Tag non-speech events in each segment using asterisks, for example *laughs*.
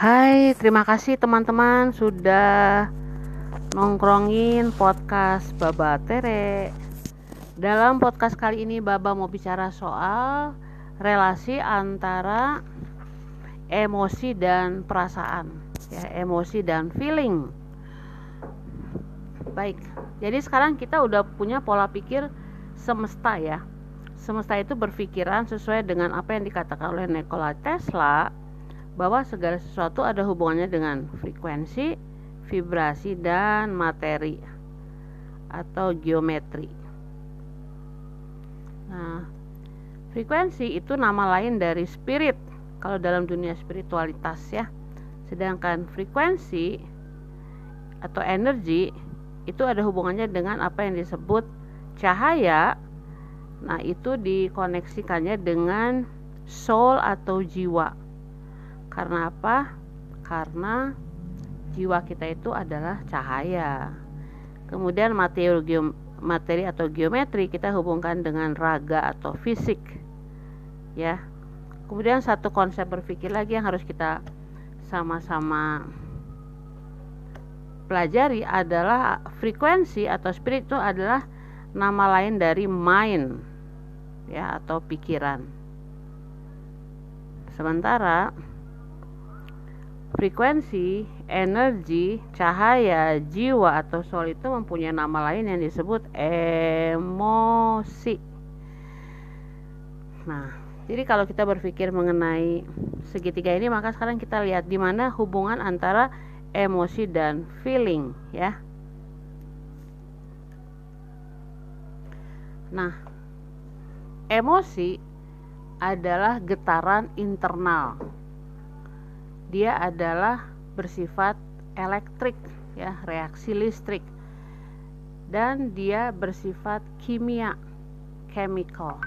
Hai, terima kasih teman-teman sudah nongkrongin podcast Baba Tere. Dalam podcast kali ini Baba mau bicara soal relasi antara emosi dan perasaan, ya, emosi dan feeling. Baik. Jadi sekarang kita udah punya pola pikir semesta ya. Semesta itu berpikiran sesuai dengan apa yang dikatakan oleh Nikola Tesla bahwa segala sesuatu ada hubungannya dengan frekuensi, vibrasi, dan materi atau geometri. Nah, frekuensi itu nama lain dari spirit kalau dalam dunia spiritualitas ya. Sedangkan frekuensi atau energi itu ada hubungannya dengan apa yang disebut cahaya. Nah, itu dikoneksikannya dengan soul atau jiwa karena apa? Karena jiwa kita itu adalah cahaya. Kemudian materi, materi atau geometri kita hubungkan dengan raga atau fisik. Ya. Kemudian satu konsep berpikir lagi yang harus kita sama-sama pelajari adalah frekuensi atau spirit itu adalah nama lain dari mind ya atau pikiran. Sementara Frekuensi, energi, cahaya, jiwa atau soul itu mempunyai nama lain yang disebut emosi. Nah, jadi kalau kita berpikir mengenai segitiga ini maka sekarang kita lihat di mana hubungan antara emosi dan feeling ya. Nah, emosi adalah getaran internal dia adalah bersifat elektrik ya reaksi listrik. Dan dia bersifat kimia chemical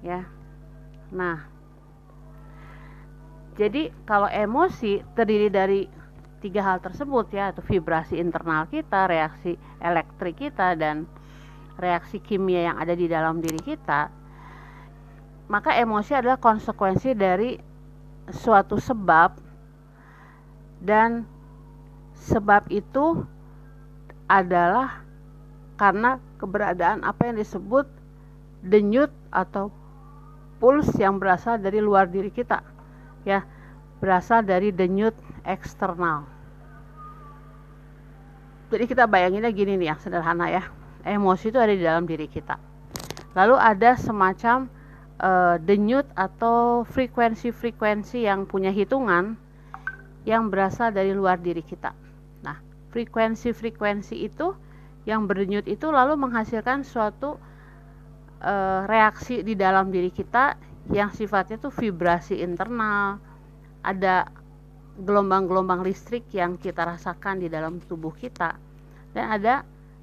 ya. Nah jadi kalau emosi terdiri dari tiga hal tersebut ya atau vibrasi internal kita reaksi elektrik kita dan reaksi kimia yang ada di dalam diri kita maka emosi adalah konsekuensi dari suatu sebab dan sebab itu adalah karena keberadaan apa yang disebut denyut atau puls yang berasal dari luar diri kita ya berasal dari denyut eksternal jadi kita bayanginnya gini nih yang sederhana ya emosi itu ada di dalam diri kita. Lalu ada semacam uh, denyut atau frekuensi-frekuensi yang punya hitungan yang berasal dari luar diri kita. Nah, frekuensi-frekuensi itu yang berdenyut itu lalu menghasilkan suatu uh, reaksi di dalam diri kita yang sifatnya itu vibrasi internal. Ada gelombang-gelombang listrik yang kita rasakan di dalam tubuh kita dan ada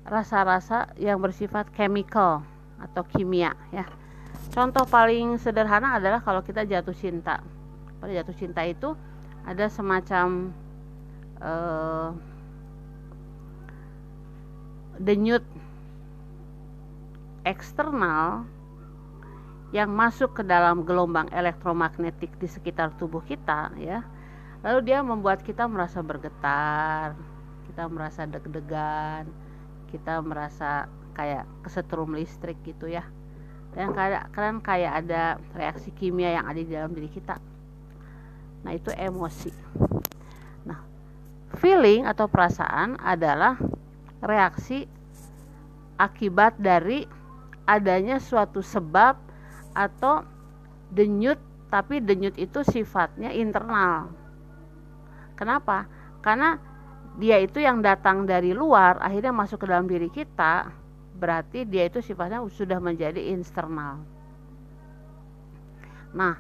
rasa-rasa yang bersifat chemical atau kimia ya Contoh paling sederhana adalah kalau kita jatuh cinta. Pada jatuh cinta itu ada semacam uh, denyut eksternal yang masuk ke dalam gelombang elektromagnetik di sekitar tubuh kita ya. Lalu dia membuat kita merasa bergetar, kita merasa deg-degan, kita merasa kayak kesetrum listrik gitu ya dan kan kayak ada reaksi kimia yang ada di dalam diri kita. Nah itu emosi. Nah feeling atau perasaan adalah reaksi akibat dari adanya suatu sebab atau denyut tapi denyut itu sifatnya internal. Kenapa? Karena dia itu yang datang dari luar akhirnya masuk ke dalam diri kita berarti dia itu sifatnya sudah menjadi internal. Nah,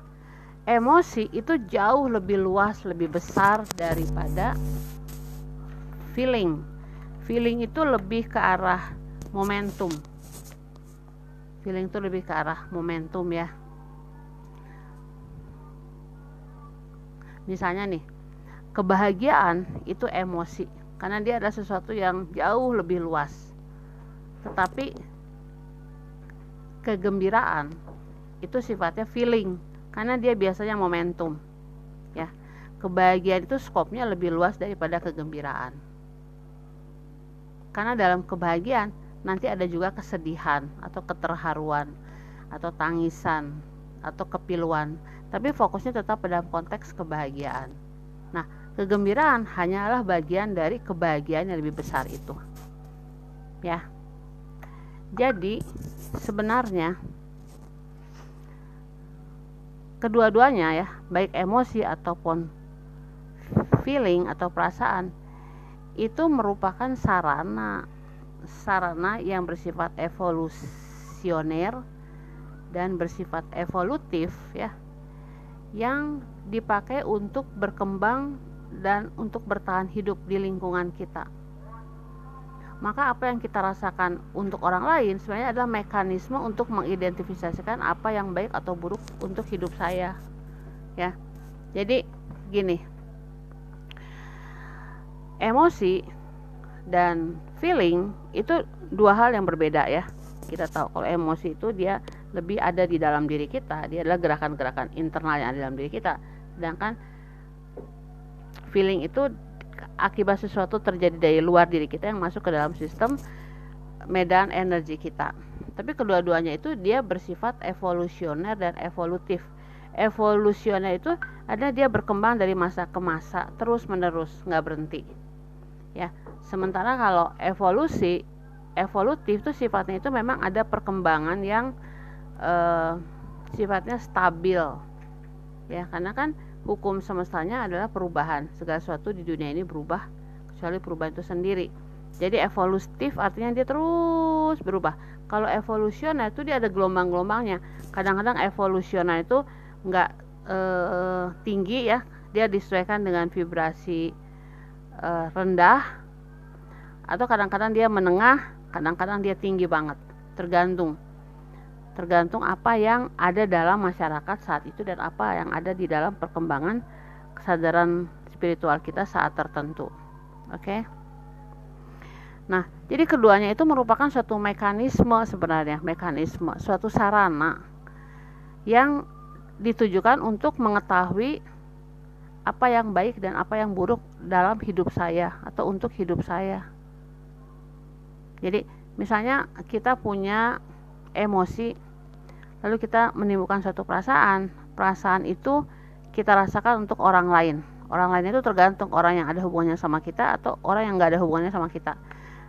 emosi itu jauh lebih luas, lebih besar daripada feeling. Feeling itu lebih ke arah momentum. Feeling itu lebih ke arah momentum ya. Misalnya nih, kebahagiaan itu emosi karena dia adalah sesuatu yang jauh lebih luas tetapi kegembiraan itu sifatnya feeling karena dia biasanya momentum ya. Kebahagiaan itu skopnya lebih luas daripada kegembiraan. Karena dalam kebahagiaan nanti ada juga kesedihan atau keterharuan atau tangisan atau kepiluan tapi fokusnya tetap pada konteks kebahagiaan. Nah kegembiraan hanyalah bagian dari kebahagiaan yang lebih besar itu ya jadi sebenarnya kedua-duanya ya baik emosi ataupun feeling atau perasaan itu merupakan sarana sarana yang bersifat evolusioner dan bersifat evolutif ya yang dipakai untuk berkembang dan untuk bertahan hidup di lingkungan kita maka apa yang kita rasakan untuk orang lain sebenarnya adalah mekanisme untuk mengidentifikasikan apa yang baik atau buruk untuk hidup saya. Ya. Jadi gini. Emosi dan feeling itu dua hal yang berbeda ya. Kita tahu kalau emosi itu dia lebih ada di dalam diri kita. Dia adalah gerakan-gerakan internal yang ada di dalam diri kita. Sedangkan feeling itu akibat sesuatu terjadi dari luar diri kita yang masuk ke dalam sistem medan energi kita. Tapi kedua-duanya itu dia bersifat evolusioner dan evolutif. Evolusioner itu ada dia berkembang dari masa ke masa terus menerus nggak berhenti. Ya, sementara kalau evolusi evolutif itu sifatnya itu memang ada perkembangan yang uh, sifatnya stabil. Ya, karena kan hukum semestanya adalah perubahan. Segala sesuatu di dunia ini berubah kecuali perubahan itu sendiri. Jadi evolutif artinya dia terus berubah. Kalau evolusioner itu dia ada gelombang-gelombangnya. Kadang-kadang evolusioner itu nggak eh, tinggi ya. Dia disesuaikan dengan vibrasi eh, rendah atau kadang-kadang dia menengah kadang-kadang dia tinggi banget. Tergantung tergantung apa yang ada dalam masyarakat saat itu dan apa yang ada di dalam perkembangan kesadaran spiritual kita saat tertentu. Oke. Okay? Nah, jadi keduanya itu merupakan suatu mekanisme sebenarnya, mekanisme, suatu sarana yang ditujukan untuk mengetahui apa yang baik dan apa yang buruk dalam hidup saya atau untuk hidup saya. Jadi, misalnya kita punya emosi lalu kita menimbulkan suatu perasaan. Perasaan itu kita rasakan untuk orang lain. Orang lain itu tergantung orang yang ada hubungannya sama kita atau orang yang nggak ada hubungannya sama kita.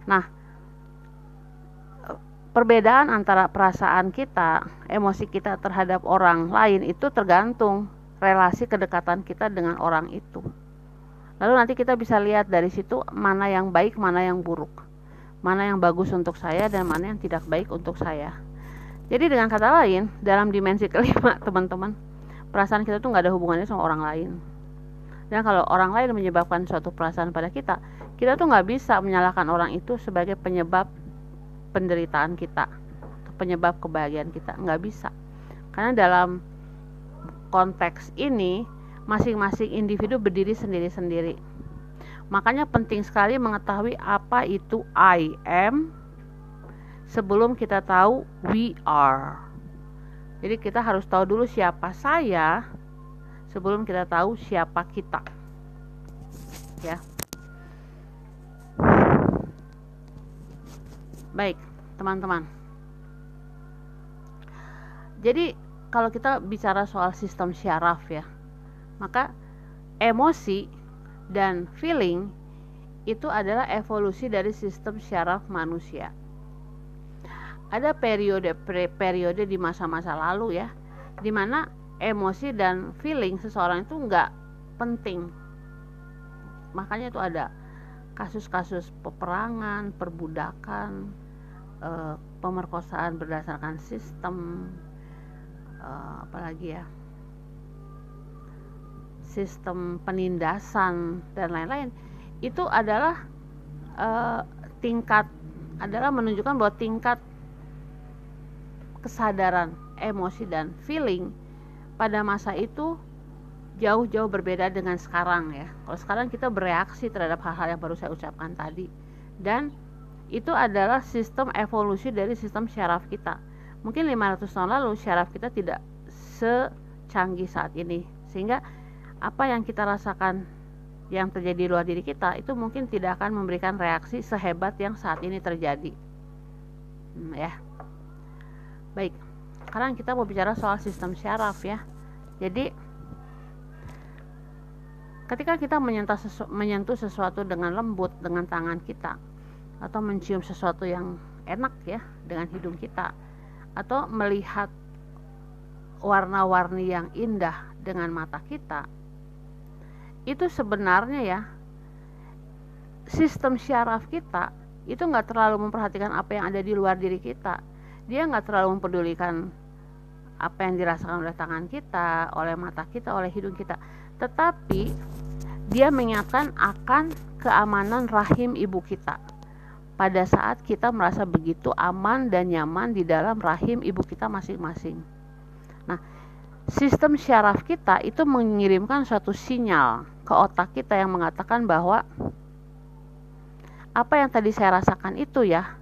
Nah perbedaan antara perasaan kita emosi kita terhadap orang lain itu tergantung relasi kedekatan kita dengan orang itu. Lalu nanti kita bisa lihat dari situ mana yang baik mana yang buruk. Mana yang bagus untuk saya dan mana yang tidak baik untuk saya jadi dengan kata lain, dalam dimensi kelima, *laughs* teman-teman, perasaan kita tuh nggak ada hubungannya sama orang lain. Dan kalau orang lain menyebabkan suatu perasaan pada kita, kita tuh nggak bisa menyalahkan orang itu sebagai penyebab penderitaan kita, penyebab kebahagiaan kita, nggak bisa. Karena dalam konteks ini, masing-masing individu berdiri sendiri-sendiri. Makanya penting sekali mengetahui apa itu I am sebelum kita tahu we are. Jadi kita harus tahu dulu siapa saya sebelum kita tahu siapa kita. Ya. Baik, teman-teman. Jadi kalau kita bicara soal sistem syaraf ya, maka emosi dan feeling itu adalah evolusi dari sistem syaraf manusia ada periode periode di masa-masa lalu ya di mana emosi dan feeling seseorang itu nggak penting. Makanya itu ada kasus-kasus peperangan perbudakan e, pemerkosaan berdasarkan sistem e, apalagi ya sistem penindasan dan lain-lain. Itu adalah e, tingkat adalah menunjukkan bahwa tingkat kesadaran, emosi dan feeling pada masa itu jauh-jauh berbeda dengan sekarang ya. Kalau sekarang kita bereaksi terhadap hal-hal yang baru saya ucapkan tadi dan itu adalah sistem evolusi dari sistem syaraf kita. Mungkin 500 tahun lalu syaraf kita tidak secanggih saat ini sehingga apa yang kita rasakan yang terjadi di luar diri kita itu mungkin tidak akan memberikan reaksi sehebat yang saat ini terjadi hmm, ya baik sekarang kita mau bicara soal sistem syaraf ya. Jadi ketika kita menyentuh, sesu menyentuh sesuatu dengan lembut dengan tangan kita atau mencium sesuatu yang enak ya dengan hidung kita atau melihat warna-warni yang indah dengan mata kita itu sebenarnya ya sistem syaraf kita itu nggak terlalu memperhatikan apa yang ada di luar diri kita dia nggak terlalu mempedulikan apa yang dirasakan oleh tangan kita oleh mata kita oleh hidung kita tetapi dia mengingatkan akan keamanan rahim ibu kita pada saat kita merasa begitu aman dan nyaman di dalam rahim ibu kita masing-masing. Nah, sistem syaraf kita itu mengirimkan suatu sinyal ke otak kita yang mengatakan bahwa apa yang tadi saya rasakan itu ya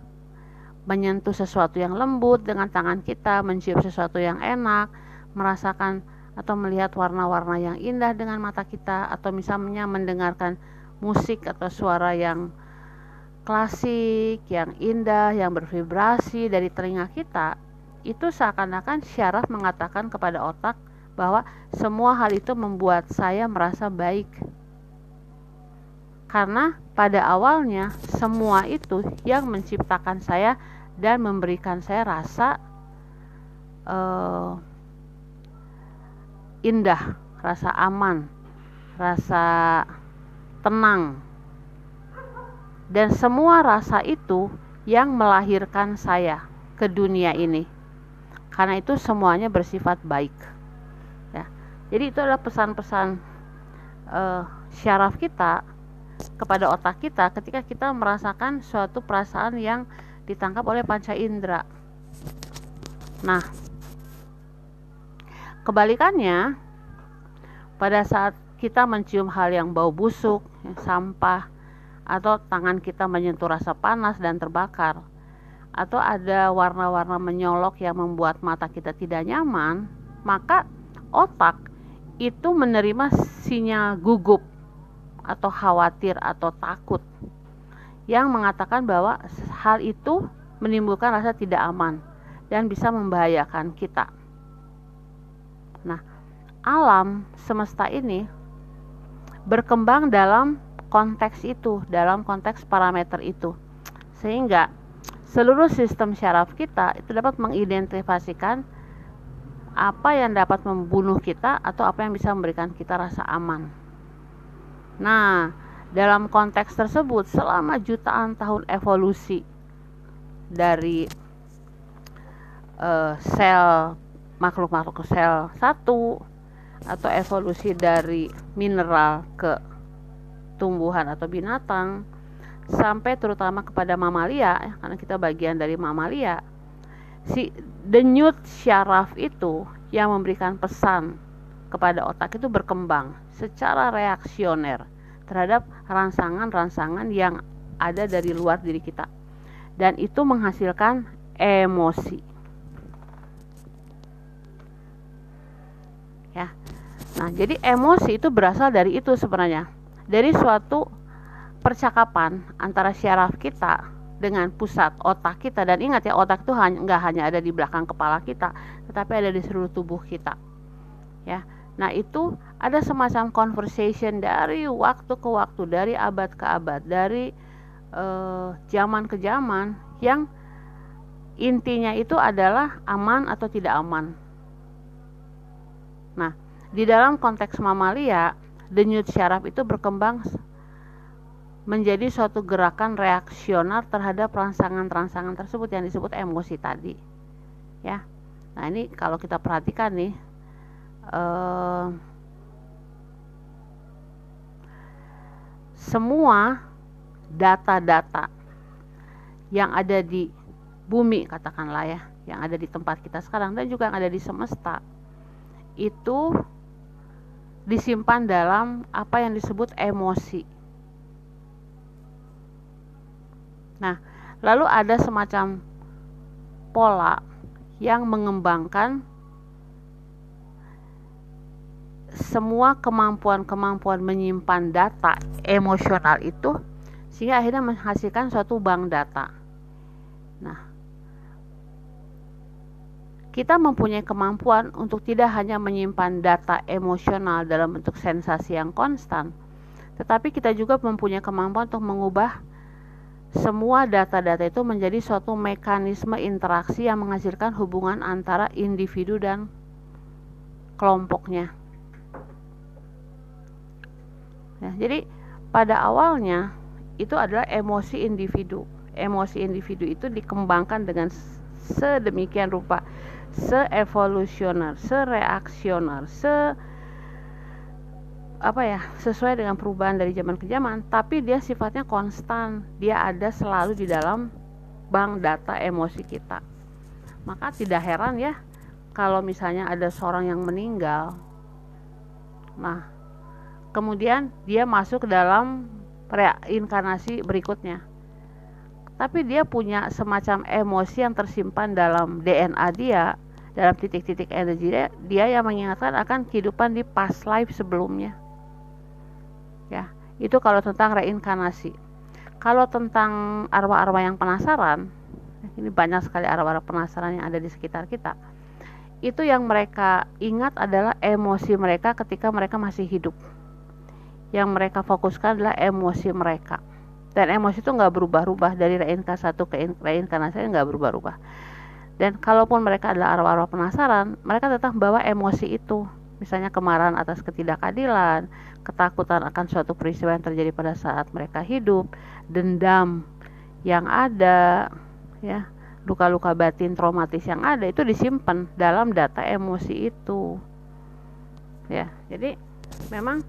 menyentuh sesuatu yang lembut dengan tangan kita, mencium sesuatu yang enak, merasakan atau melihat warna-warna yang indah dengan mata kita atau misalnya mendengarkan musik atau suara yang klasik, yang indah, yang bervibrasi dari telinga kita itu seakan-akan syaraf mengatakan kepada otak bahwa semua hal itu membuat saya merasa baik. Karena pada awalnya semua itu yang menciptakan saya dan memberikan saya rasa uh, indah, rasa aman, rasa tenang. Dan semua rasa itu yang melahirkan saya ke dunia ini. Karena itu semuanya bersifat baik. Ya. Jadi itu adalah pesan-pesan uh, syaraf kita kepada otak kita ketika kita merasakan suatu perasaan yang ditangkap oleh panca indera. Nah kebalikannya pada saat kita mencium hal yang bau busuk, ya, sampah, atau tangan kita menyentuh rasa panas dan terbakar, atau ada warna-warna menyolok yang membuat mata kita tidak nyaman, maka otak itu menerima sinyal gugup atau khawatir atau takut yang mengatakan bahwa hal itu menimbulkan rasa tidak aman dan bisa membahayakan kita. Nah, alam semesta ini berkembang dalam konteks itu, dalam konteks parameter itu. Sehingga seluruh sistem syaraf kita itu dapat mengidentifikasikan apa yang dapat membunuh kita atau apa yang bisa memberikan kita rasa aman. Nah, dalam konteks tersebut selama jutaan tahun evolusi dari uh, sel makhluk-makhluk sel satu atau evolusi dari mineral ke tumbuhan atau binatang sampai terutama kepada mamalia ya, karena kita bagian dari mamalia si denyut syaraf itu yang memberikan pesan kepada otak itu berkembang secara reaksioner terhadap rangsangan-rangsangan yang ada dari luar diri kita. Dan itu menghasilkan emosi. Ya. Nah jadi emosi itu berasal dari itu sebenarnya. Dari suatu percakapan antara syaraf kita dengan pusat otak kita. Dan ingat ya otak itu hanya nggak hanya ada di belakang kepala kita tetapi ada di seluruh tubuh kita. Ya. Nah itu ada semacam conversation dari waktu ke waktu dari abad ke abad dari uh, zaman ke zaman yang intinya itu adalah aman atau tidak aman. Nah di dalam konteks mamalia denyut syaraf itu berkembang menjadi suatu gerakan reaksioner terhadap rangsangan-rangsangan tersebut yang disebut emosi tadi. Ya nah ini kalau kita perhatikan nih eh, semua data-data yang ada di bumi katakanlah ya yang ada di tempat kita sekarang dan juga yang ada di semesta itu disimpan dalam apa yang disebut emosi. Nah, lalu ada semacam pola yang mengembangkan semua kemampuan-kemampuan menyimpan data emosional itu sehingga akhirnya menghasilkan suatu bank data. Nah, kita mempunyai kemampuan untuk tidak hanya menyimpan data emosional dalam bentuk sensasi yang konstan, tetapi kita juga mempunyai kemampuan untuk mengubah semua data-data itu menjadi suatu mekanisme interaksi yang menghasilkan hubungan antara individu dan kelompoknya. Ya, jadi pada awalnya itu adalah emosi individu. Emosi individu itu dikembangkan dengan sedemikian rupa. Se-evolusioner, se-reaksioner, se apa ya sesuai dengan perubahan dari zaman ke zaman tapi dia sifatnya konstan. Dia ada selalu di dalam bank data emosi kita. Maka tidak heran ya kalau misalnya ada seorang yang meninggal nah kemudian dia masuk ke dalam reinkarnasi berikutnya. Tapi dia punya semacam emosi yang tersimpan dalam DNA dia dalam titik-titik energi dia, dia yang mengingatkan akan kehidupan di past life sebelumnya. Ya itu kalau tentang reinkarnasi. Kalau tentang arwah-arwah yang penasaran ini banyak sekali arwah-arwah penasaran yang ada di sekitar kita itu yang mereka ingat adalah emosi mereka ketika mereka masih hidup yang mereka fokuskan adalah emosi mereka. Dan emosi itu nggak berubah-ubah dari reinkarnasi satu ke reinkarnasi nggak berubah-ubah. Dan kalaupun mereka adalah arwah-arwah penasaran mereka tetap bawa emosi itu. Misalnya kemarahan atas ketidakadilan ketakutan akan suatu peristiwa yang terjadi pada saat mereka hidup dendam yang ada ya luka-luka batin traumatis yang ada itu disimpan dalam data emosi itu. Ya jadi memang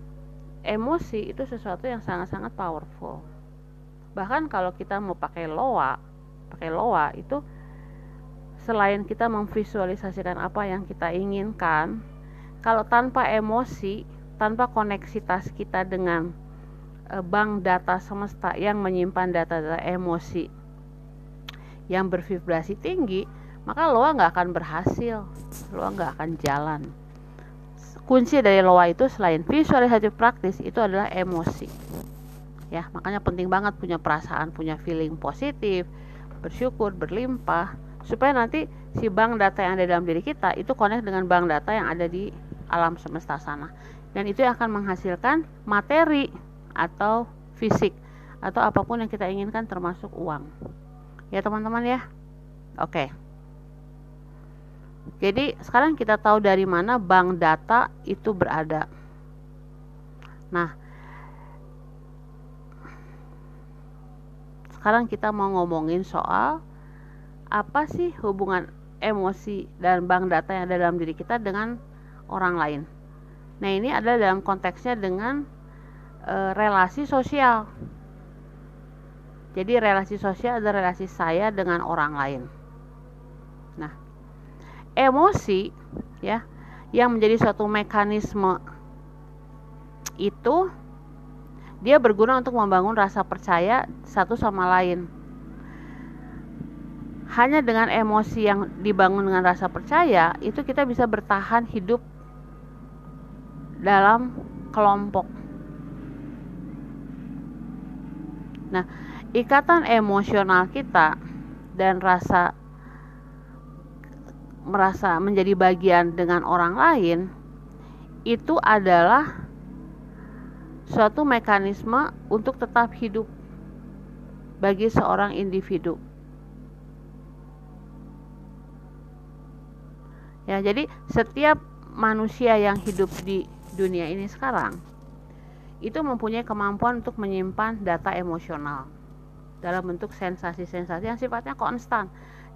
emosi itu sesuatu yang sangat-sangat powerful. Bahkan kalau kita mau pakai loa pakai loa itu selain kita memvisualisasikan apa yang kita inginkan kalau tanpa emosi tanpa koneksitas kita dengan e, bank data semesta yang menyimpan data-data emosi yang bervibrasi tinggi maka loa nggak akan berhasil loa nggak akan jalan kunci dari loa itu selain visualisasi praktis itu adalah emosi. Ya makanya penting banget punya perasaan punya feeling positif bersyukur berlimpah supaya nanti si bank data yang ada dalam diri kita itu connect dengan bank data yang ada di alam semesta sana. Dan itu akan menghasilkan materi atau fisik atau apa pun yang kita inginkan termasuk uang. Ya teman-teman ya? Oke jadi sekarang kita tahu dari mana bank data itu berada nah sekarang kita mau ngomongin soal apa sih hubungan emosi dan bank data yang ada dalam diri kita dengan orang lain. Nah, ini adalah dalam konteksnya dengan e, relasi sosial. Jadi relasi sosial adalah relasi saya dengan orang lain. Emosi ya yang menjadi suatu mekanisme itu dia berguna untuk membangun rasa percaya satu sama lain. Hanya dengan emosi yang dibangun dengan rasa percaya, itu kita bisa bertahan hidup dalam kelompok. Nah, ikatan emosional kita dan rasa merasa menjadi bagian dengan orang lain itu adalah suatu mekanisme untuk tetap hidup bagi seorang individu. Ya, jadi setiap manusia yang hidup di dunia ini sekarang itu mempunyai kemampuan untuk menyimpan data emosional dalam bentuk sensasi-sensasi yang sifatnya konstan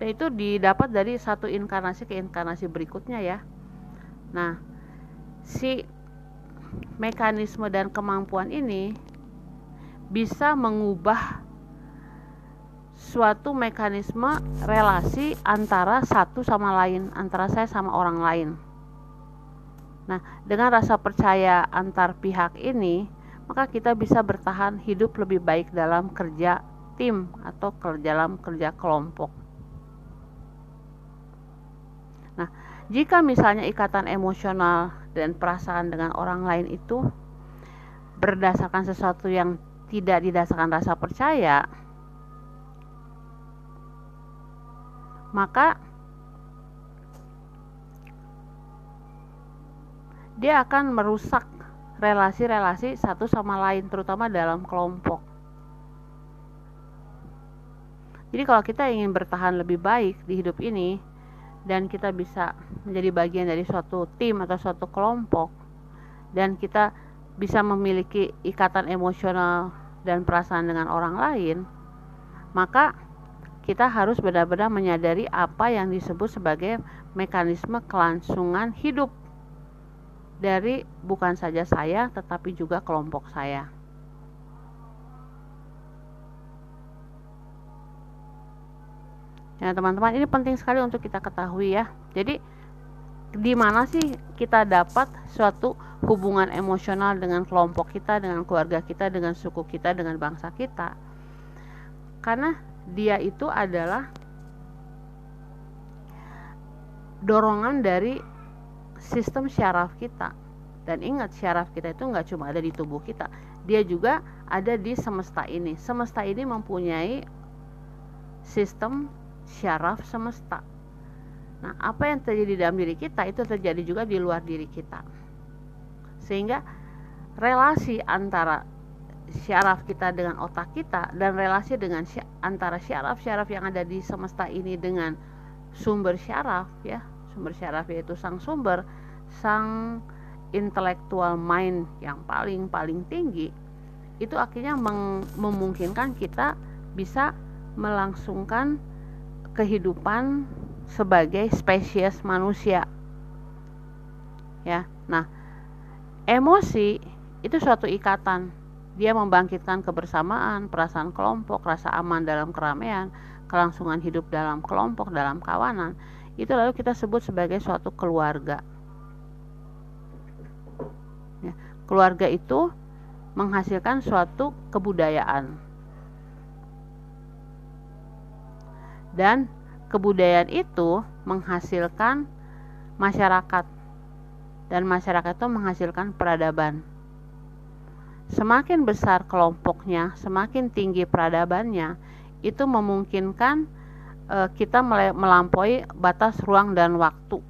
itu didapat dari satu inkarnasi ke inkarnasi berikutnya ya. Nah, si mekanisme dan kemampuan ini bisa mengubah suatu mekanisme relasi antara satu sama lain, antara saya sama orang lain. Nah, dengan rasa percaya antar pihak ini, maka kita bisa bertahan hidup lebih baik dalam kerja tim atau dalam kerja kelompok. Nah, jika misalnya ikatan emosional dan perasaan dengan orang lain itu berdasarkan sesuatu yang tidak didasarkan rasa percaya, maka dia akan merusak relasi-relasi satu sama lain, terutama dalam kelompok. Jadi, kalau kita ingin bertahan lebih baik di hidup ini, dan kita bisa menjadi bagian dari suatu tim atau suatu kelompok, dan kita bisa memiliki ikatan emosional dan perasaan dengan orang lain, maka kita harus benar-benar menyadari apa yang disebut sebagai mekanisme kelangsungan hidup dari bukan saja saya tetapi juga kelompok saya. Ya, teman-teman, ini penting sekali untuk kita ketahui ya. Jadi di mana sih kita dapat suatu hubungan emosional dengan kelompok kita, dengan keluarga kita, dengan suku kita, dengan bangsa kita? Karena dia itu adalah dorongan dari sistem syaraf kita dan ingat syaraf kita itu nggak cuma ada di tubuh kita dia juga ada di semesta ini semesta ini mempunyai sistem syaraf semesta. Nah apa yang terjadi dalam diri kita itu terjadi juga di luar diri kita. Sehingga relasi antara syaraf kita dengan otak kita dan relasi dengan antara syaraf-syaraf yang ada di semesta ini dengan sumber syaraf ya sumber syaraf yaitu sang sumber sang intelektual mind yang paling paling tinggi itu akhirnya memungkinkan kita bisa melangsungkan kehidupan sebagai spesies manusia ya nah emosi itu suatu ikatan dia membangkitkan kebersamaan, perasaan kelompok, rasa aman dalam keramaian, kelangsungan hidup dalam kelompok, dalam kawanan. Itu lalu kita sebut sebagai suatu keluarga. Ya, keluarga itu menghasilkan suatu kebudayaan. Dan kebudayaan itu menghasilkan masyarakat. Dan masyarakat itu menghasilkan peradaban Semakin besar kelompoknya, semakin tinggi peradabannya, itu memungkinkan e, kita melampaui batas ruang dan waktu.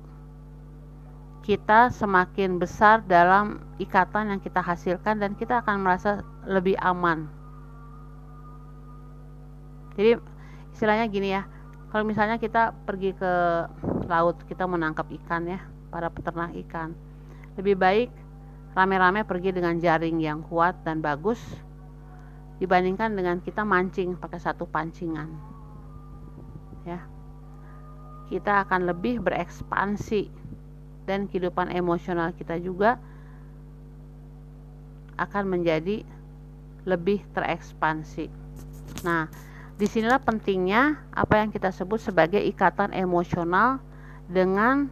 Kita semakin besar dalam ikatan yang kita hasilkan dan kita akan merasa lebih aman. Jadi istilahnya gini ya, kalau misalnya kita pergi ke laut, kita menangkap ikan ya, para peternak ikan. Lebih baik rame-rame pergi dengan jaring yang kuat dan bagus dibandingkan dengan kita mancing pakai satu pancingan. Ya. Kita akan lebih berekspansi dan kehidupan emosional kita juga akan menjadi lebih terekspansi. Nah, di sinilah pentingnya apa yang kita sebut sebagai ikatan emosional dengan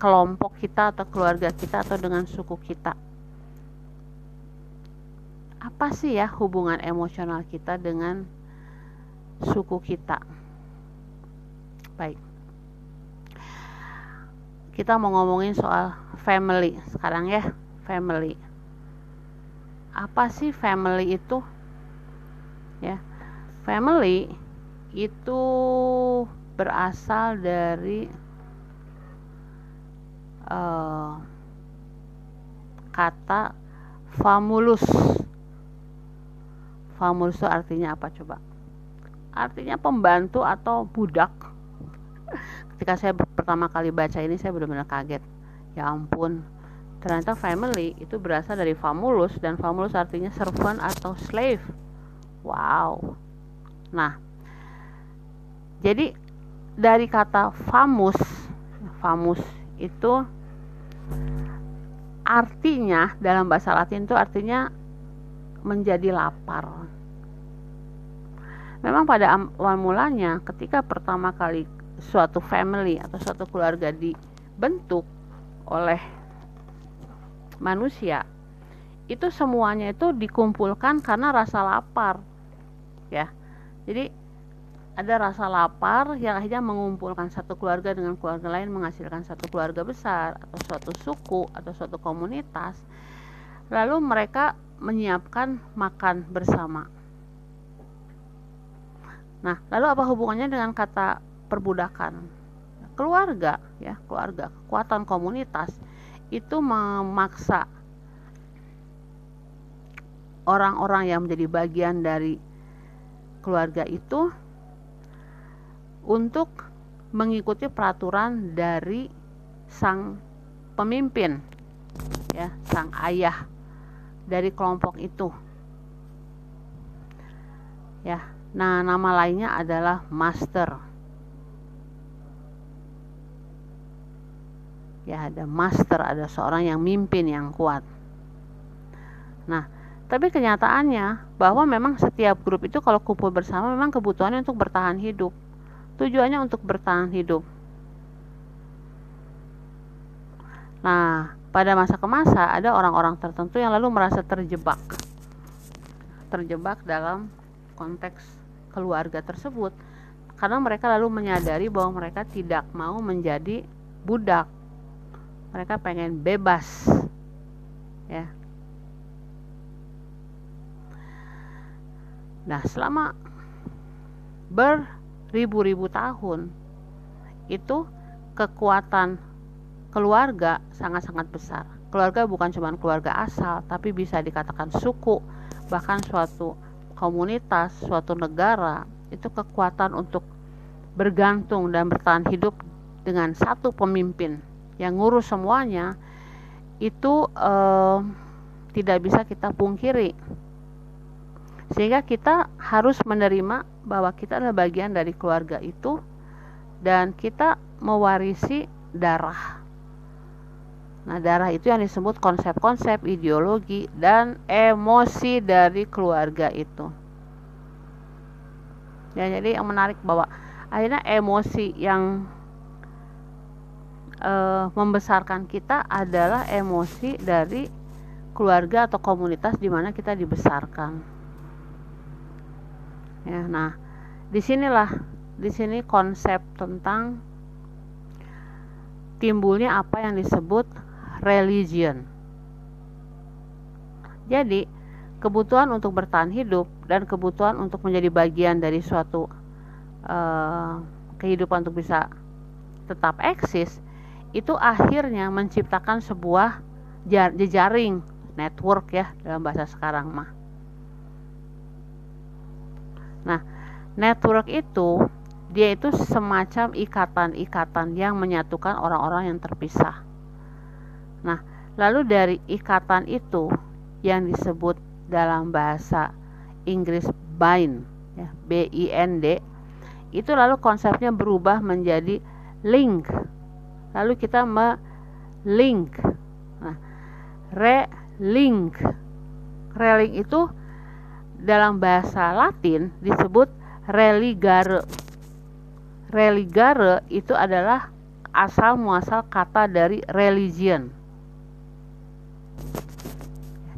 kelompok kita atau keluarga kita atau dengan suku kita. Apa sih ya hubungan emosional kita dengan suku kita? Baik. Kita mau ngomongin soal family sekarang ya, family. Apa sih family itu? Ya. Family itu berasal dari uh, kata famulus. Famulus itu artinya apa coba? Artinya pembantu atau budak. Ketika saya pertama kali baca ini saya benar-benar kaget. Ya ampun ternyata family itu berasal dari famulus dan famulus artinya servant atau slave. Wow nah jadi dari kata famus famus itu artinya dalam bahasa Latin itu artinya menjadi lapar. Memang pada awal mulanya ketika pertama kali suatu family atau suatu keluarga dibentuk oleh manusia itu semuanya itu dikumpulkan karena rasa lapar ya jadi ada rasa lapar yang akhirnya mengumpulkan satu keluarga dengan keluarga lain menghasilkan satu keluarga besar atau suatu suku atau suatu komunitas. Lalu mereka menyiapkan makan bersama. Nah lalu apa hubungannya dengan kata perbudakan? Keluarga ya keluarga kekuatan komunitas itu memaksa orang-orang yang menjadi bagian dari keluarga itu untuk mengikuti peraturan dari sang pemimpin ya sang ayah dari kelompok itu. Ya nah nama lainnya adalah master. Ya ada master ada seorang yang mimpin yang kuat. Nah tapi kenyataannya bahwa memang setiap grup itu kalau kumpul bersama memang kebutuhannya untuk bertahan hidup Tujuannya untuk bertahan hidup. Nah, pada masa ke masa ada orang-orang tertentu yang lalu merasa terjebak. Terjebak dalam konteks keluarga tersebut karena mereka lalu menyadari bahwa mereka tidak mau menjadi budak. Mereka pengen bebas. Ya. Nah, selama ber ribu-ribu tahun itu kekuatan keluarga sangat-sangat besar. Keluarga bukan cuma keluarga asal, tapi bisa dikatakan suku, bahkan suatu komunitas, suatu negara, itu kekuatan untuk bergantung dan bertahan hidup dengan satu pemimpin yang ngurus semuanya itu eh, tidak bisa kita pungkiri sehingga kita harus menerima bahwa kita adalah bagian dari keluarga itu dan kita mewarisi darah. Nah, darah itu yang disebut konsep-konsep, ideologi, dan emosi dari keluarga itu. Ya, jadi yang menarik bahwa akhirnya emosi yang uh, membesarkan kita adalah emosi dari keluarga atau komunitas di mana kita dibesarkan ya nah di sinilah di sini konsep tentang timbulnya apa yang disebut religion. Jadi kebutuhan untuk bertahan hidup dan kebutuhan untuk menjadi bagian dari suatu uh, kehidupan untuk bisa tetap eksis itu akhirnya menciptakan sebuah jejaring network ya dalam bahasa sekarang mah Nah, network itu dia itu semacam ikatan-ikatan yang menyatukan orang-orang yang terpisah. Nah, lalu dari ikatan itu yang disebut dalam bahasa Inggris bind, ya, B I N D, itu lalu konsepnya berubah menjadi link. Lalu kita me-link. Nah, re-link. Re-link itu dalam bahasa Latin disebut religare. Religare itu adalah asal muasal kata dari religion.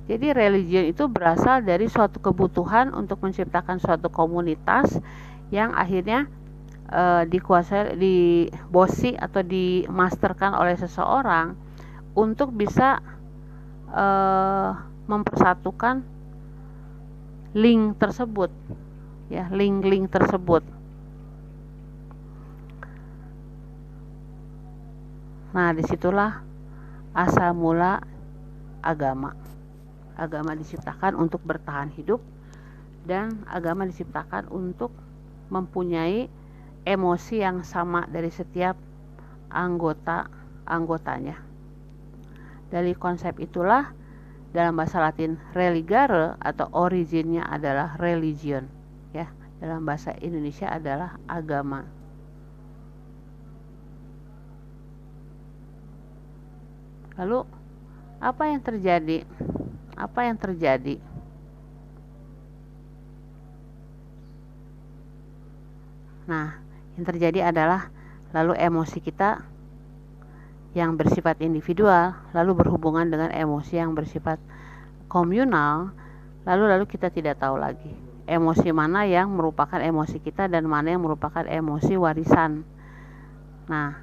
Jadi religion itu berasal dari suatu kebutuhan untuk menciptakan suatu komunitas yang akhirnya e, dikuasai, dibosi atau dimasterkan oleh seseorang untuk bisa e, mempersatukan link tersebut. Ya link-link tersebut. Nah di situlah asal mula agama. Agama diciptakan untuk bertahan hidup dan agama diciptakan untuk mempunyai emosi yang sama dari setiap anggota anggotanya dari konsep itulah dalam bahasa Latin religare atau originnya adalah religion ya. Dalam bahasa Indonesia adalah agama. Lalu apa yang terjadi? Apa yang terjadi? Nah yang terjadi adalah lalu emosi kita yang bersifat individual lalu berhubungan dengan emosi yang bersifat komunal lalu lalu kita tidak tahu lagi emosi mana yang merupakan emosi kita dan mana yang merupakan emosi warisan. Nah,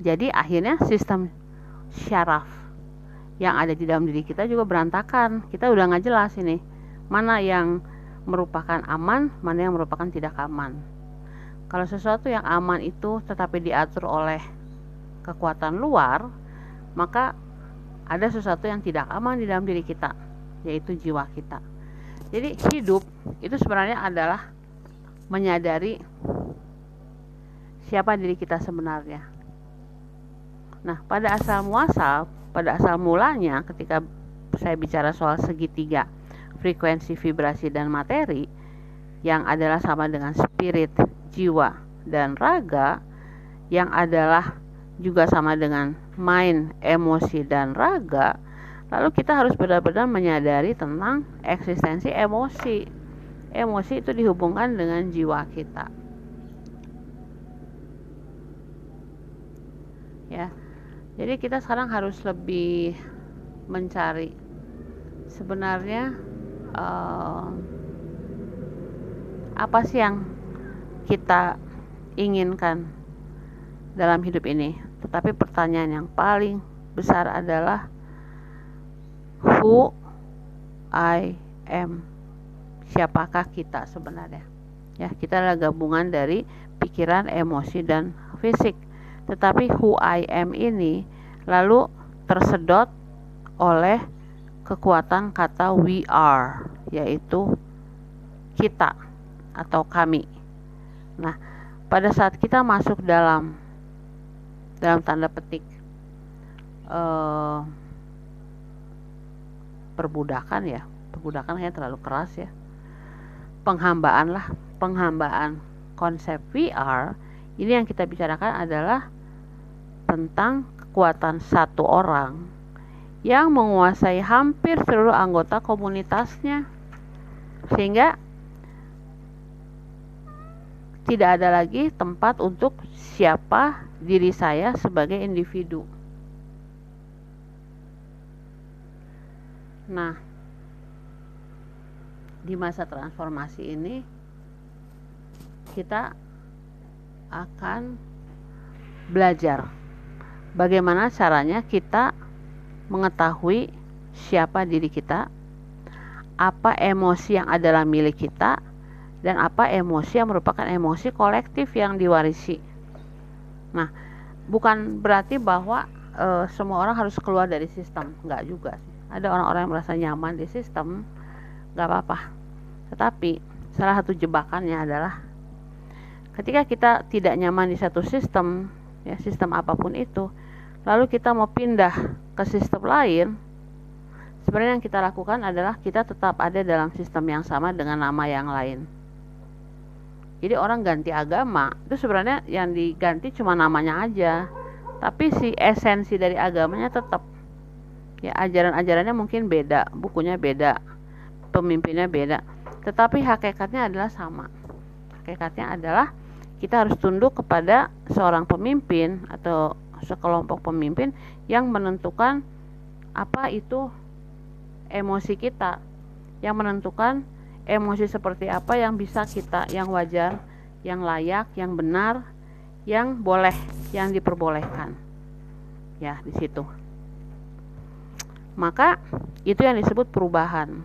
jadi akhirnya sistem syaraf yang ada di dalam diri kita juga berantakan. Kita udah nggak jelas ini mana yang merupakan aman, mana yang merupakan tidak aman. Kalau sesuatu yang aman itu tetapi diatur oleh kekuatan luar, maka ada sesuatu yang tidak aman di dalam diri kita, yaitu jiwa kita. Jadi hidup itu sebenarnya adalah menyadari siapa diri kita sebenarnya. Nah, pada asal muasal, pada asal mulanya ketika saya bicara soal segitiga frekuensi vibrasi dan materi yang adalah sama dengan spirit, jiwa, dan raga yang adalah juga sama dengan mind, emosi, dan raga Lalu kita harus benar-benar menyadari tentang eksistensi emosi. Emosi itu dihubungkan dengan jiwa kita. Ya. Jadi kita sekarang harus lebih mencari sebenarnya uh, apa sih yang kita inginkan dalam hidup ini. Tetapi pertanyaan yang paling besar adalah who I am? Siapakah kita sebenarnya? Ya kita adalah gabungan dari pikiran emosi dan fisik. Tetapi who I am ini lalu tersedot oleh kekuatan kata we are yaitu kita atau kami. Nah pada saat kita masuk dalam dalam tanda petik uh, perbudakan ya. Perbudakan hanya terlalu keras ya. Penghambaan lah. Penghambaan konsep VR ini yang kita bicarakan adalah tentang kekuatan satu orang yang menguasai hampir seluruh anggota komunitasnya. Sehingga tidak ada lagi tempat untuk siapa diri saya sebagai individu Nah, di masa transformasi ini kita akan belajar bagaimana caranya kita mengetahui siapa diri kita, apa emosi yang adalah milik kita, dan apa emosi yang merupakan emosi kolektif yang diwarisi. Nah, bukan berarti bahwa e, semua orang harus keluar dari sistem, enggak juga sih. Ada orang-orang yang merasa nyaman di sistem nggak apa-apa. Tetapi salah satu jebakannya adalah ketika kita tidak nyaman di satu sistem ya sistem apa pun itu lalu kita mau pindah ke sistem lain sebenarnya yang kita lakukan adalah kita tetap ada dalam sistem yang sama dengan nama yang lain jadi orang ganti agama itu sebenarnya yang diganti cuma namanya aja. Tapi si esensi dari agamanya tetap ya ajaran-ajarannya mungkin beda bukunya beda pemimpinnya beda. Tetapi hakikatnya adalah sama. Hakikatnya adalah kita harus tunduk kepada seorang pemimpin atau sekelompok pemimpin yang menentukan apa itu emosi kita yang menentukan emosi seperti apa yang bisa kita yang wajar yang layak yang benar yang boleh yang diperbolehkan? Ya di situ. Maka itu yang disebut perubahan.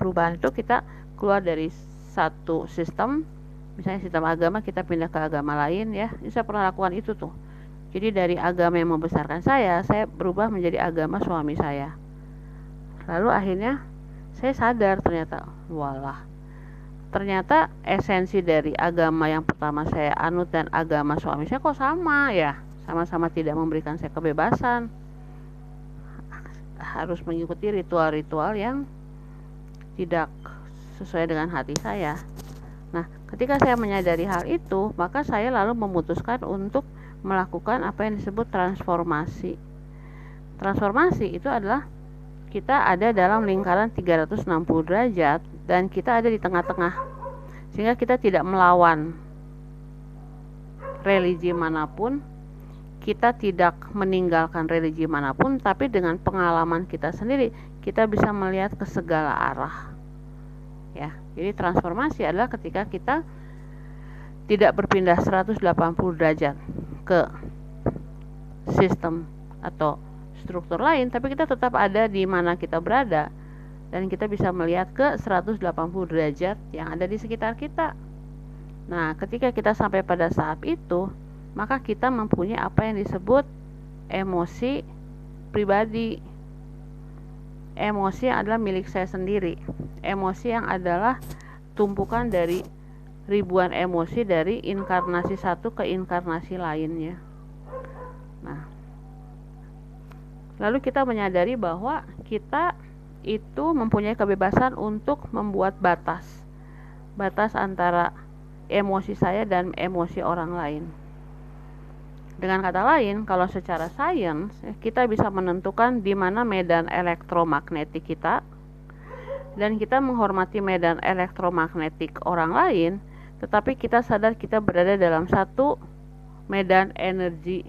Perubahan itu kita keluar dari satu sistem misalnya sistem agama kita pindah ke agama lain ya. Ini saya pernah lakukan itu tuh. Jadi dari agama yang membesarkan saya saya berubah menjadi agama suami saya. Lalu akhirnya saya sadar ternyata walah ternyata esensi dari agama yang pertama saya anut dan agama suami saya kok sama ya sama-sama tidak memberikan saya kebebasan harus mengikuti ritual-ritual yang tidak sesuai dengan hati saya. Nah, ketika saya menyadari hal itu, maka saya lalu memutuskan untuk melakukan apa yang disebut transformasi. Transformasi itu adalah kita ada dalam lingkaran 360 derajat dan kita ada di tengah-tengah. Sehingga kita tidak melawan religi mana pun kita tidak meninggalkan religi mana pun, tapi dengan pengalaman kita sendiri, kita bisa melihat ke segala arah. ya jadi transformasi adalah ketika kita tidak berpindah 180 derajat ke sistem atau struktur lain tapi kita tetap ada di mana kita berada. Dan kita bisa melihat ke 180 derajat yang ada di sekitar kita. Nah ketika kita sampai pada saat itu maka kita mempunyai apa yang disebut emosi pribadi. Emosi yang adalah milik saya sendiri. Emosi yang adalah tumpukan dari ribuan emosi dari inkarnasi satu ke inkarnasi lainnya lalu kita menyadari bahwa kita itu mempunyai kebebasan untuk membuat batas. Batas antara emosi saya dan emosi orang lain. Dengan kata lain, kalau secara sains kita bisa menentukan di mana medan elektromagnetik kita. Dan kita menghormati medan elektromagnetik orang lain, tetapi kita sadar kita berada dalam satu medan energi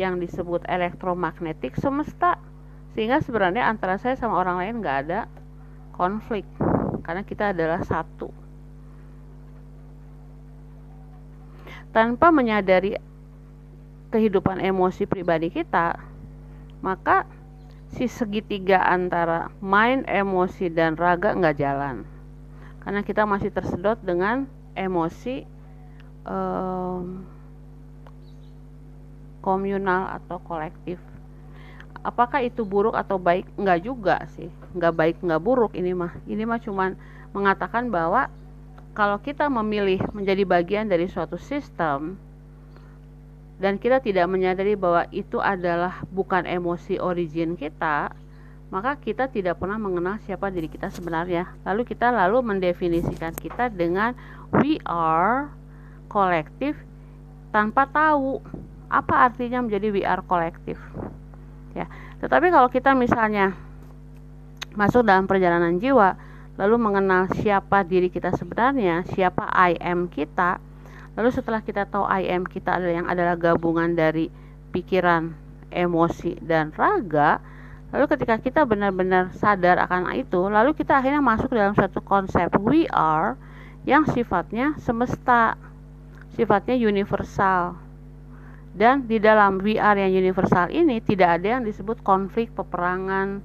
yang disebut elektromagnetik semesta sehingga sebenarnya antara saya sama orang lain nggak ada konflik karena kita adalah satu tanpa menyadari kehidupan emosi pribadi kita, maka si segitiga antara mind, emosi, dan raga nggak jalan. Karena kita masih tersedot dengan emosi um, komunal atau kolektif. Apakah itu buruk atau baik? Nggak juga sih. Nggak baik, nggak buruk ini mah. Ini mah cuman mengatakan bahwa kalau kita memilih menjadi bagian dari suatu sistem, dan kita tidak menyadari bahwa itu adalah bukan emosi origin kita, maka kita tidak pernah mengenal siapa diri kita sebenarnya. Lalu kita lalu mendefinisikan kita dengan we are kolektif tanpa tahu apa artinya menjadi are kolektif. Ya. Tetapi kalau kita misalnya masuk dalam perjalanan jiwa lalu mengenal siapa diri kita sebenarnya, siapa I am kita, Lalu setelah kita tahu I am kita adalah yang adalah gabungan dari pikiran, emosi dan raga, lalu ketika kita benar-benar sadar akan itu, lalu kita akhirnya masuk dalam satu konsep we are yang sifatnya semesta, sifatnya universal. Dan di dalam are yang universal ini tidak ada yang disebut konflik, peperangan,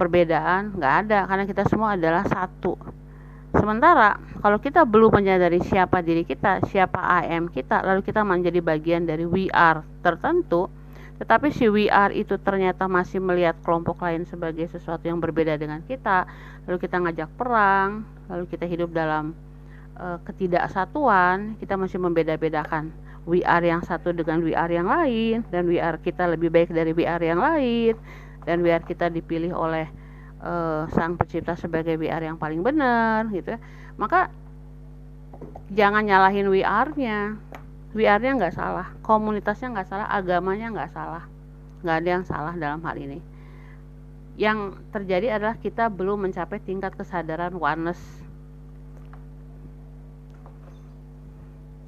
perbedaan, nggak ada karena kita semua adalah satu. Sementara kalau kita belum menyadari siapa diri kita, siapa am kita, lalu kita menjadi bagian dari are tertentu, tetapi si are itu ternyata masih melihat kelompok lain sebagai sesuatu yang berbeda dengan kita, lalu kita ngajak perang, lalu kita hidup dalam uh, ketidaksatuan, kita masih membeda-bedakan are yang satu dengan are yang lain dan are kita lebih baik dari are yang lain. Dan are kita dipilih oleh uh, sang pencipta sebagai WR yang paling benar gitu ya. Maka jangan nyalahin WR-nya WR-nya nggak salah komunitasnya nggak salah agamanya nggak salah. Nggak ada yang salah dalam hal ini. Yang terjadi adalah kita belum mencapai tingkat kesadaran oneness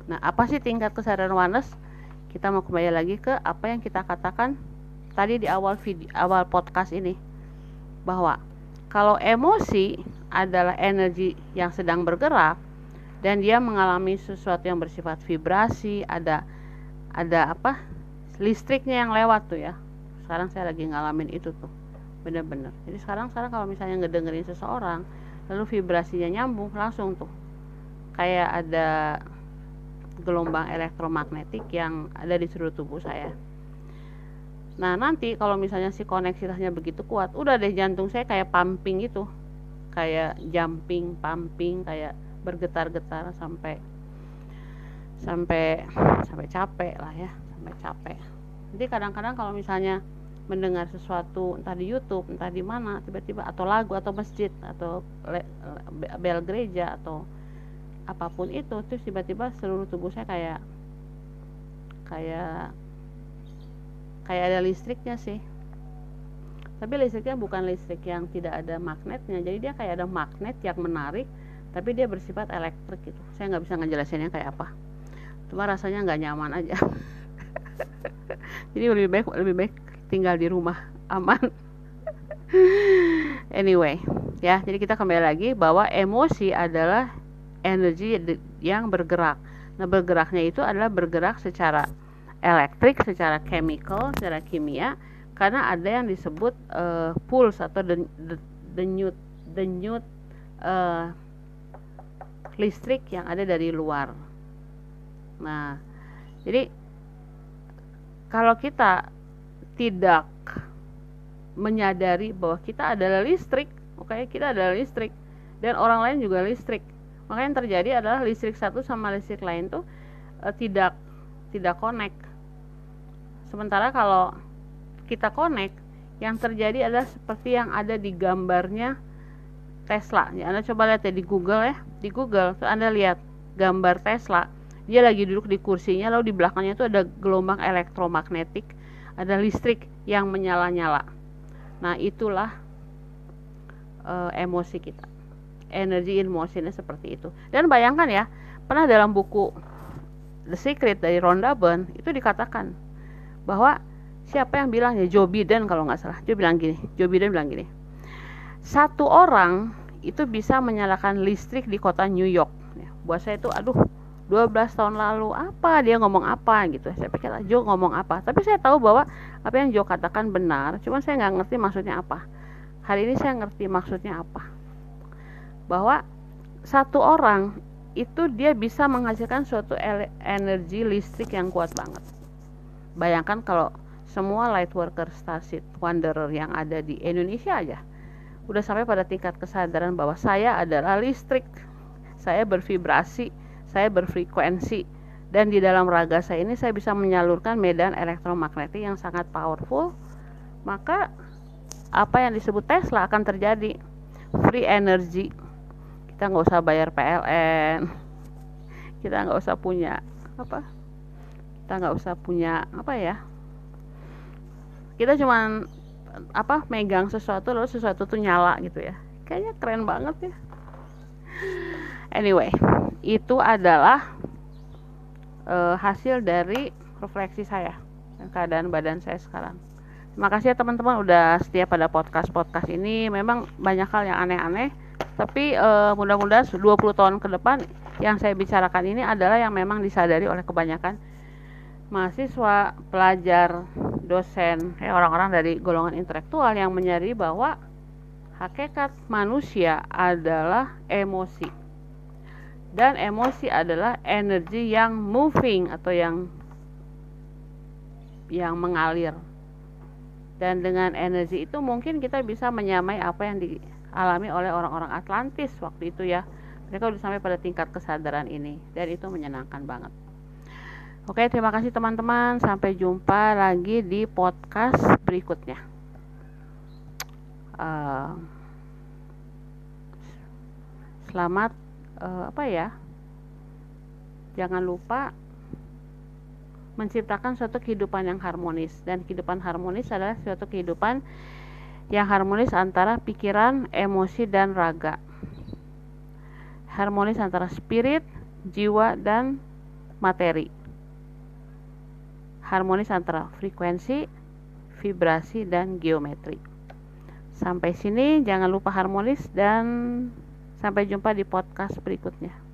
nah apa sih tingkat kesadaran oneness kita mau kembali lagi ke apa yang kita katakan tadi di awal video awal podcast ini bahwa kalau emosi adalah energi yang sedang bergerak dan dia mengalami sesuatu yang bersifat vibrasi, ada ada apa? listriknya yang lewat tuh ya. Sekarang saya lagi ngalamin itu tuh. Bener-bener. Jadi sekarang sekarang kalau misalnya ngedengerin seseorang lalu vibrasinya nyambung langsung tuh kayak ada gelombang elektromagnetik yang ada di seluruh tubuh saya. Nah nanti kalau misalnya si koneksitasnya begitu kuat, udah deh jantung saya kayak pumping itu, kayak jumping, pumping, kayak bergetar-getar sampai sampai sampai capek lah ya, sampai capek. Jadi kadang-kadang kalau misalnya mendengar sesuatu entah di YouTube, entah di mana, tiba-tiba atau lagu atau masjid atau bel gereja atau apa pun itu, terus tiba-tiba seluruh tubuh saya kayak kayak kayak ada listriknya sih. Tapi listriknya bukan listrik yang tidak ada magnetnya. Jadi dia kayak ada magnet yang menarik tapi dia bersifat elektrik gitu. Saya nggak bisa ngejelasinnya kayak apa. Cuma rasanya nggak nyaman aja. *laughs* Jadi lebih baik lebih baik tinggal di rumah aman. *laughs* Anyway ya jadi kita kembali lagi bahwa emosi adalah energi yang bergerak nah bergeraknya itu adalah bergerak secara elektrik secara chemical secara kimia karena ada yang disebut uh, pulse atau denyut denyut uh, listrik yang ada dari luar nah jadi kalau kita tidak menyadari bahwa kita adalah listrik oke okay? kita adalah listrik dan orang lain juga listrik maka yang terjadi adalah listrik satu sama listrik lain tuh uh, tidak tidak connect. Sementara kalau kita connect yang terjadi adalah seperti yang ada di gambarnya Tesla. Ya Anda coba lihat ya di Google ya. Di Google tuh Anda lihat gambar Tesla. Dia lagi duduk di kursinya lalu di belakangnya itu ada gelombang elektromagnetik. Ada listrik yang menyala-nyala. Nah itulah uh, emosi kita energi emosinya seperti itu. Dan bayangkan ya pernah dalam buku The Secret dari Rhonda Byrne itu dikatakan bahwa siapa yang bilang ya Joe Biden kalau nggak salah. Dia bilang gini Joe Biden bilang gini satu orang itu bisa menyalakan listrik di kota New York. Ya, buat saya itu aduh 12 tahun lalu apa dia ngomong apa? Gitu. Saya pikir ah, Joe ngomong apa? Tapi saya tahu bahwa apa yang Joe katakan benar cuma saya nggak ngerti maksudnya apa. Hari ini saya ngerti maksudnya apa bahwa satu orang itu dia bisa menghasilkan suatu energi listrik yang kuat banget. Bayangkan kalau semua light worker Starship Wanderer yang ada di Indonesia aja udah sampai pada tingkat kesadaran bahwa saya adalah listrik, saya bervibrasi, saya berfrekuensi, dan di dalam raga saya ini saya bisa menyalurkan medan elektromagnetik yang sangat powerful, maka apa yang disebut Tesla akan terjadi free energy kita nggak usah bayar PLN kita nggak usah punya apa? Kita nggak usah punya apa ya? Kita cuman apa megang sesuatu lalu sesuatu tuh nyala gitu ya. Kayaknya keren banget ya. Anyway itu adalah uh, hasil dari refleksi saya dan keadaan badan saya sekarang. Terima kasih ya teman-teman udah setia pada podcast podcast ini. Memang banyak hal yang aneh-aneh tapi uh, mudah-mudahan 20 tahun ke depan yang saya bicarakan ini adalah yang memang disadari oleh kebanyakan mahasiswa, pelajar, dosen, eh, orang-orang dari golongan intelektual yang menyadari bahwa hakikat manusia adalah emosi. Dan emosi adalah energi yang moving atau yang yang mengalir. Dan dengan energi itu mungkin kita bisa menyamai apa yang di alami oleh orang-orang Atlantis waktu itu ya. Mereka sudah sampai pada tingkat kesadaran ini dan itu menyenangkan banget. Oke terima kasih teman-teman. Sampai jumpa lagi di podcast berikutnya. Uh, selamat uh, apa ya? Jangan lupa menciptakan suatu kehidupan yang harmonis. Dan kehidupan harmonis adalah suatu kehidupan yang harmonis antara pikiran, emosi, dan raga. Harmonis antara spirit, jiwa, dan materi. Harmonis antara frekuensi, vibrasi, dan geometri. Sampai sini, jangan lupa harmonis, dan sampai jumpa di podcast berikutnya.